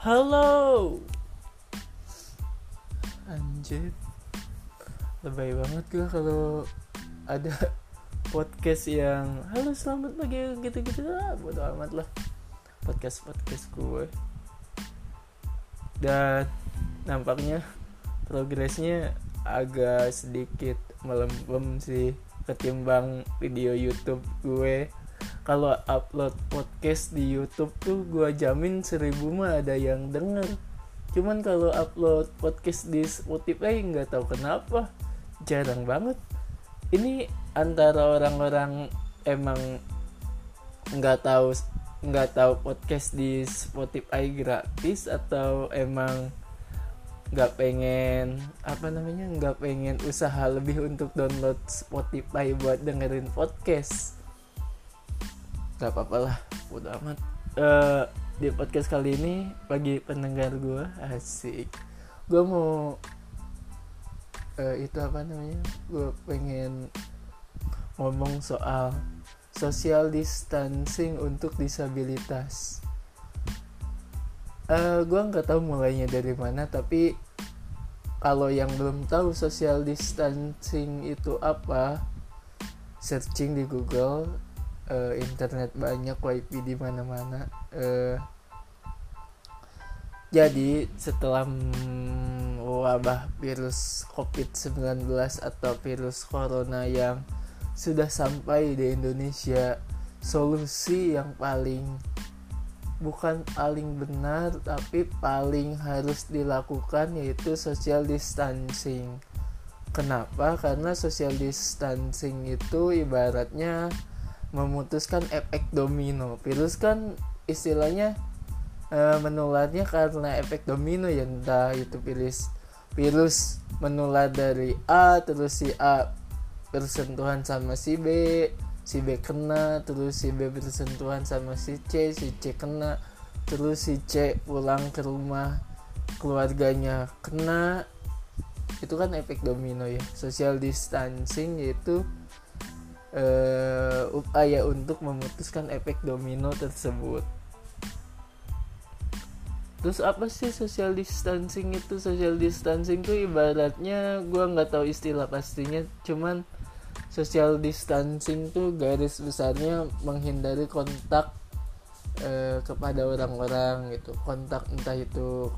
Halo. Anjir. Lebay banget gue kalau ada podcast yang Halo selamat pagi gitu-gitu. Lah Bodo amat lah. Podcast-podcast gue Dan nampaknya progresnya agak sedikit melempem sih ketimbang video YouTube gue kalau upload podcast di YouTube tuh gue jamin seribu mah ada yang denger. Cuman kalau upload podcast di Spotify nggak tahu kenapa. Jarang banget. Ini antara orang-orang emang nggak tahu nggak tahu podcast di Spotify gratis atau emang nggak pengen apa namanya nggak pengen usaha lebih untuk download Spotify buat dengerin podcast nggak apa-apa lah udah amat. Uh, di podcast kali ini bagi pendengar gue asik. Gue mau uh, itu apa namanya? Gue pengen ngomong soal social distancing untuk disabilitas. Uh, gue nggak tahu mulainya dari mana tapi kalau yang belum tahu social distancing itu apa searching di Google uh, internet banyak wifi di mana-mana. Uh, jadi setelah wabah virus COVID-19 atau virus corona yang sudah sampai di Indonesia solusi yang paling bukan paling benar tapi paling harus dilakukan yaitu social distancing. Kenapa? Karena social distancing itu ibaratnya memutuskan efek domino. Virus kan istilahnya e, menularnya karena efek domino ya entah itu virus virus menular dari A terus si A bersentuhan sama si B si B kena terus si B bersentuhan sama si C si C kena terus si C pulang ke rumah keluarganya kena. Itu kan efek domino ya. Social distancing yaitu uh, upaya untuk memutuskan efek domino tersebut. Terus apa sih social distancing itu? Social distancing tuh ibaratnya gue nggak tahu istilah pastinya, cuman social distancing tuh garis besarnya menghindari kontak uh, kepada orang-orang gitu, kontak entah itu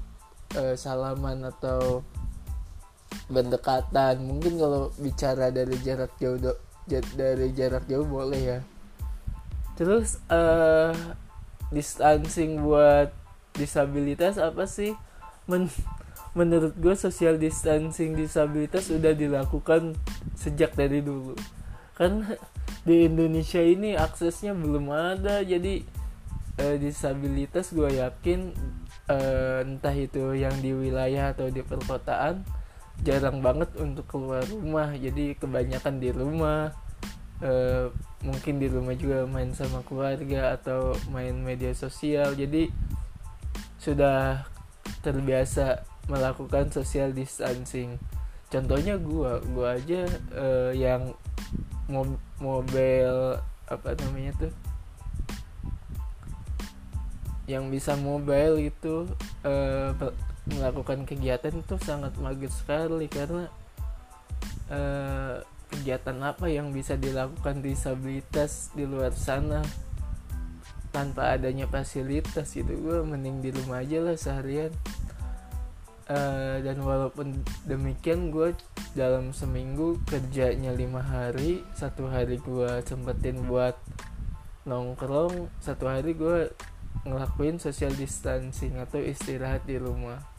uh, salaman atau berdekatan. Mungkin kalau bicara dari jarak jauh dari jarak jauh boleh ya. Terus uh, distancing buat disabilitas apa sih? Men menurut gue social distancing disabilitas sudah dilakukan sejak dari dulu. Karena di Indonesia ini aksesnya belum ada jadi uh, disabilitas gue yakin uh, entah itu yang di wilayah atau di perkotaan jarang banget untuk keluar rumah. Jadi kebanyakan di rumah. E, mungkin di rumah juga main sama keluarga atau main media sosial. Jadi sudah terbiasa melakukan social distancing. Contohnya gua gua aja e, yang mob mobil apa namanya tuh? Yang bisa mobile itu e, melakukan kegiatan itu sangat mager sekali karena uh, kegiatan apa yang bisa dilakukan disabilitas di luar sana tanpa adanya fasilitas itu gue mending di rumah aja lah seharian. Uh, dan walaupun demikian gue dalam seminggu kerjanya lima hari satu hari gue sempetin buat nongkrong satu hari gue ngelakuin social distancing atau istirahat di rumah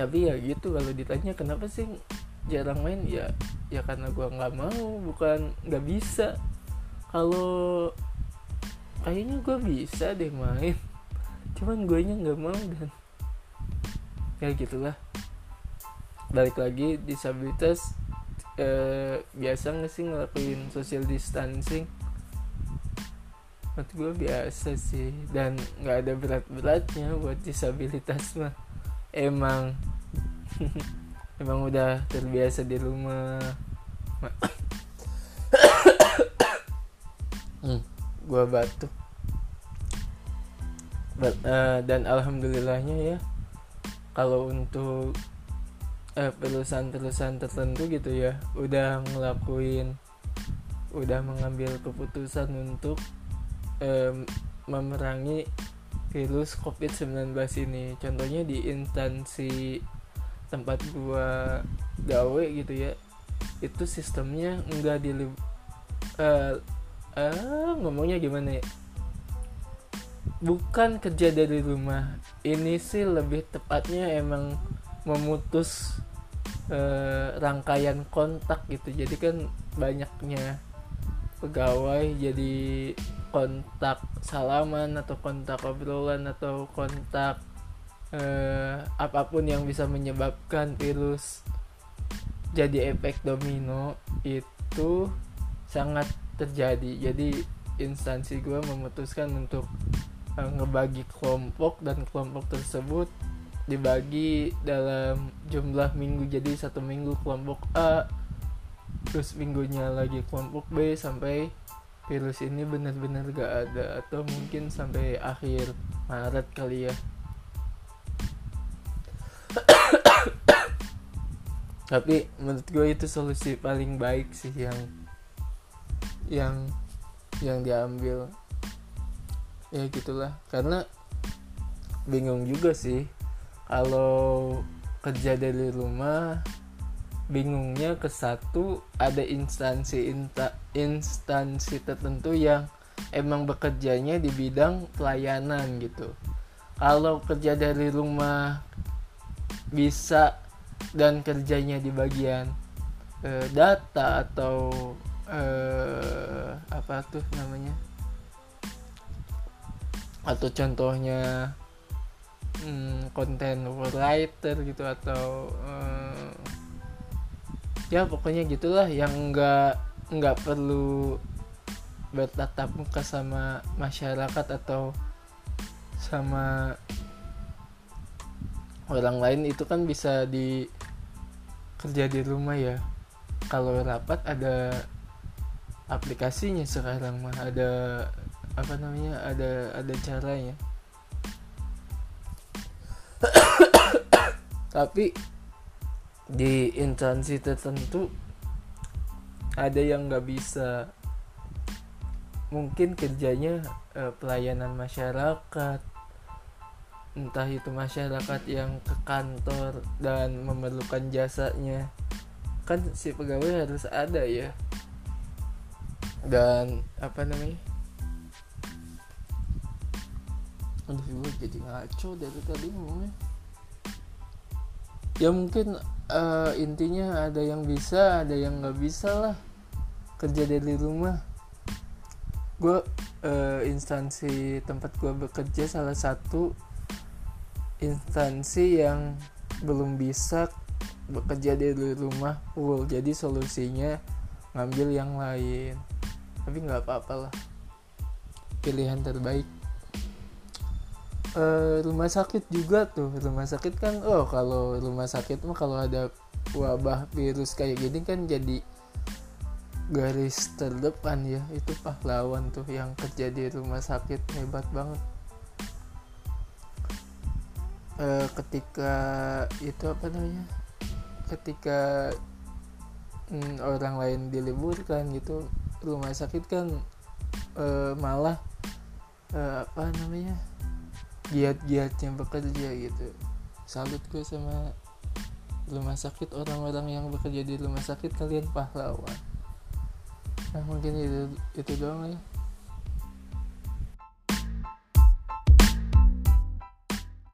tapi ya gitu kalau ditanya kenapa sih jarang main ya ya karena gue nggak mau bukan nggak bisa. Kalau kayaknya gue bisa deh main cuman gue nya nggak mau dan ya gitulah. Balik lagi disabilitas eh, biasa nggak sih ngelakuin social distancing? Menurut gue biasa sih dan nggak ada berat-beratnya buat disabilitas mah. Emang emang udah terbiasa di rumah hmm, gua batuk But, uh, dan alhamdulillahnya ya kalau untuk uh, perusahaan-perusahaan tertentu gitu ya udah ngelakuin udah mengambil keputusan untuk um, memerangi virus COVID-19 ini. Contohnya di instansi tempat gua gawe gitu ya. Itu sistemnya enggak di uh, uh, ngomongnya gimana ya? Bukan kerja dari rumah. Ini sih lebih tepatnya emang memutus uh, rangkaian kontak gitu. Jadi kan banyaknya pegawai jadi kontak salaman atau kontak obrolan atau kontak eh, apa pun yang bisa menyebabkan virus jadi efek domino itu sangat terjadi. Jadi instansi gue memutuskan untuk eh, ngebagi kelompok dan kelompok tersebut dibagi dalam jumlah minggu. Jadi satu minggu kelompok A terus minggunya lagi kelompok B sampai virus ini benar-benar gak ada. Atau mungkin sampai akhir Maret kali ya tapi menurut gue itu solusi paling baik sih yang yang yang diambil. Ya gitulah. Karena bingung juga sih. Kalau kerja dari rumah bingungnya ke satu ada instansi inta, instansi tertentu yang emang bekerjanya di bidang pelayanan gitu. Kalau kerja dari rumah bisa dan kerjanya di bagian eh, data atau eh, apa tuh namanya? Atau contohnya hmm, content writer gitu atau eh, ya pokoknya gitulah yang nggak nggak perlu bertatap muka sama masyarakat atau sama orang lain itu kan bisa di kerja di rumah ya. Kalau rapat ada aplikasinya sekarang mah ada apa namanya ada ada caranya. Tapi di instansi tertentu ada yang nggak bisa. Mungkin kerjanya eh, pelayanan masyarakat entah itu masyarakat yang ke kantor dan memerlukan jasanya. Kan si pegawai harus ada ya. Dan apa namanya? Aduh gue jadi ngaco dari tadi ngomongnya. Ya mungkin uh, intinya ada yang bisa ada yang nggak bisa lah kerja dari rumah. Gue uh, instansi tempat gue bekerja salah satu instansi yang belum bisa bekerja dari rumah full jadi solusinya ngambil yang lain. Tapi nggak apa-apa lah. Pilihan terbaik. Uh, rumah sakit juga tuh. Rumah sakit kan oh kalau rumah sakit mah kalau ada wabah virus kayak gini kan jadi garis terdepan ya. Itu pahlawan tuh yang kerja di rumah sakit. Hebat banget uh, ketika itu apa namanya? Ketika mm, orang lain diliburkan gitu rumah sakit kan uh, malah uh, apa namanya? Giat-giatnya bekerja gitu. Salut gue sama rumah sakit orang-orang yang bekerja di rumah sakit kalian pahlawan. Nah mungkin itu itu doang ya